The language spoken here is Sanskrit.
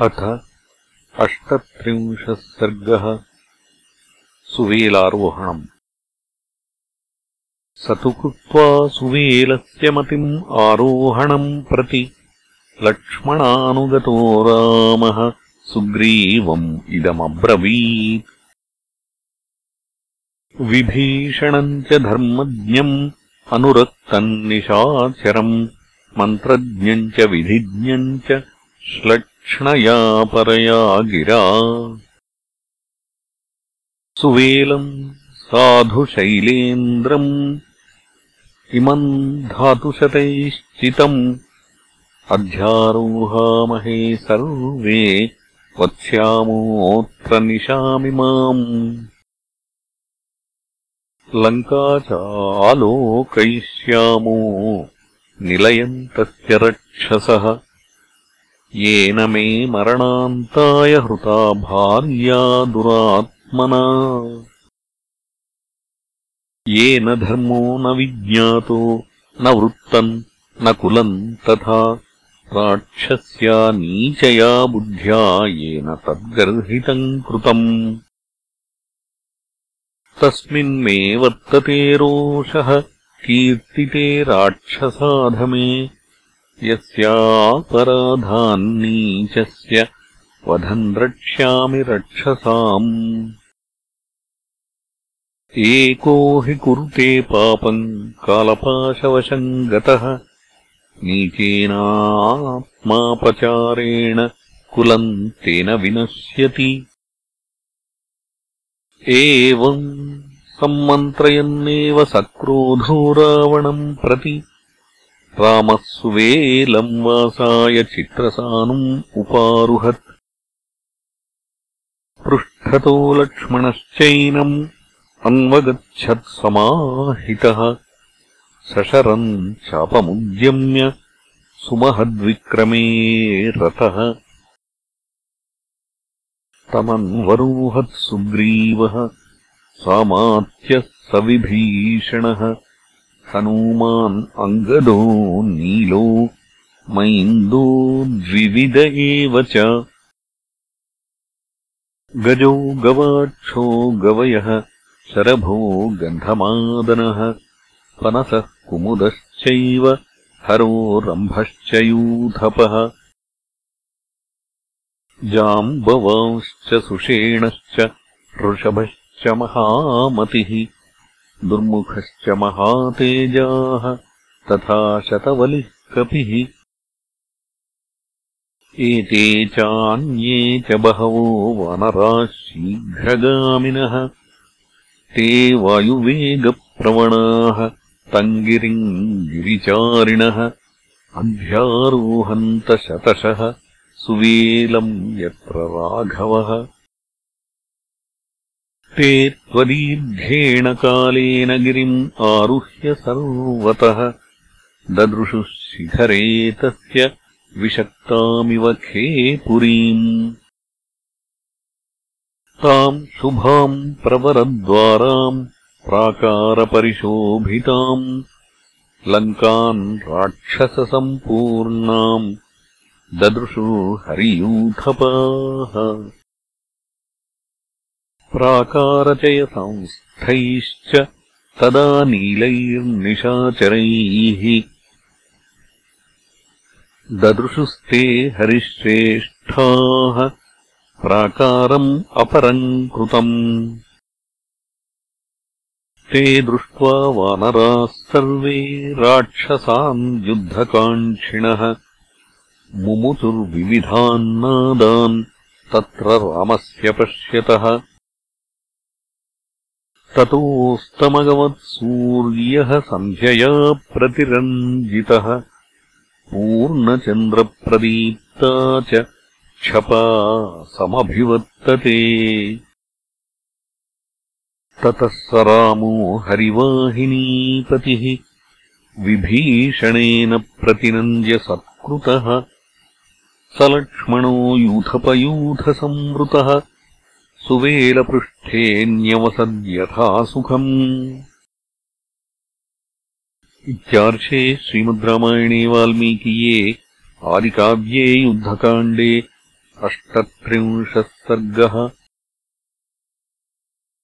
अथ अष्टत्रिंशः सर्गः सुवेलारोहणम्। स तु कृत्वा सुवेलस्य मतिम् आरोहणम् प्रति लक्ष्मणानुगतो रामः सुग्रीवम् इदमब्रवीत्। विभीषणम् च धर्मज्ञम् अनुरक्तम् निशाचरम् मन्त्रज्ञम् च विधिज्ञम् च श्लक्ष्णया परया गिरा सुवेलम् साधुशैलेन्द्रम् इमम् धातुशतैश्चितम् अध्यारोहामहे सर्वे वत्स्यामोऽत्र निशामिमाम् लङ्का च आलोकयिष्यामो निलयन्तस्य रक्षसः येन मे मरणान्ताय हृता भार्या दुरात्मना। येन धर्मो न विज्ञातो न वृत्तम् न कुलम् तथा राक्षस्या नीचया बुद्ध्या येन तद्गर्हितम् कृतम्। तस्मिन्मे वर्तते रोषः कीर्तिते राक्षसाधमे यस्यापराधान्नीचस्य वधम् रक्ष्यामि रक्षसाम्। एको हि कुरुते पापम् कालपाशवशम् गतः। नीचेनात्मापचारेण कुलम् तेन विनश्यति। एवम् सम्मन्त्रयन्नेव सक्रोधो रावणम् प्रति रामः सुवेलम् वासाय चित्रसानुम् उपारुहत्। पृष्ठतो लक्ष्मणश्चैनम् अन्वगच्छत् समाहितः। सशरम् चापमुद्यम्य सुमहद्विक्रमे रतः तमन्वरोहत् सुग्रीवः सामात्यः सविभीषणः हनूमान् अङ्गदो नीलो मैन्दो द्विविद एव च। गजो गवाक्षो गवयः शरभो गन्धमादनः पनसः कुमुदश्चैव हरो रम्भश्च यूथपः जाम्बवांश्च सुषेणश्च ऋषभश्च महामतिः दुर्मुखश्च महातेजाः तथा शतवलिः कपिः। एते चान्ये च बहवो वानराः शीघ्रगामिनः ते वायुवेगप्रवणाः तङ्गिरिम् गिरिचारिणः अध्यारोहन्तशतशः सुवेलम् यत्र राघवः ते त्वदीर्घेण कालेन गिरिम् आरुह्य सर्वतः। ददृशुः शिखरे तस्य विषक्तामिव खेपुरीम्। ताम् शुभाम् प्रवरद्वाराम् प्राकारपरिशोभिताम्। लङ्काम् राक्षससम्पूर्णाम्। ददृशु हरियूथपाः प्राकारचयसंस्थैश्च तदा नीलैर्निशाचरैः। ददृशुस्ते हरिश्रेष्ठाः प्राकारम् अपरम् कृतम्। ते दृष्ट्वा वानराः सर्वे राक्षसान् युद्धकाङ्क्षिणः। मुमुचुर्विविधान्नादान् तत्र रामस्य पश्यतः ततोऽस्तमगवत्सूर्यः सन्ध्यया प्रतिरञ्जितः। पूर्णचन्द्रप्रदीप्ता च क्षपा समभिवर्तते। ततः स रामो हरिवाहिनीपतिः विभीषणेन प्रतिनन्द्य सत्कृतः लक्ष्मणो यूथपयूथसंवृतः सुवेलपृष्ठेऽन्यवसद्यथा सुखम्। इत्यार्षे श्रीमद् रामायणे वाल्मीकिये आदिकाव्ये युद्धकाण्डे अष्टत्रिंशः सर्गः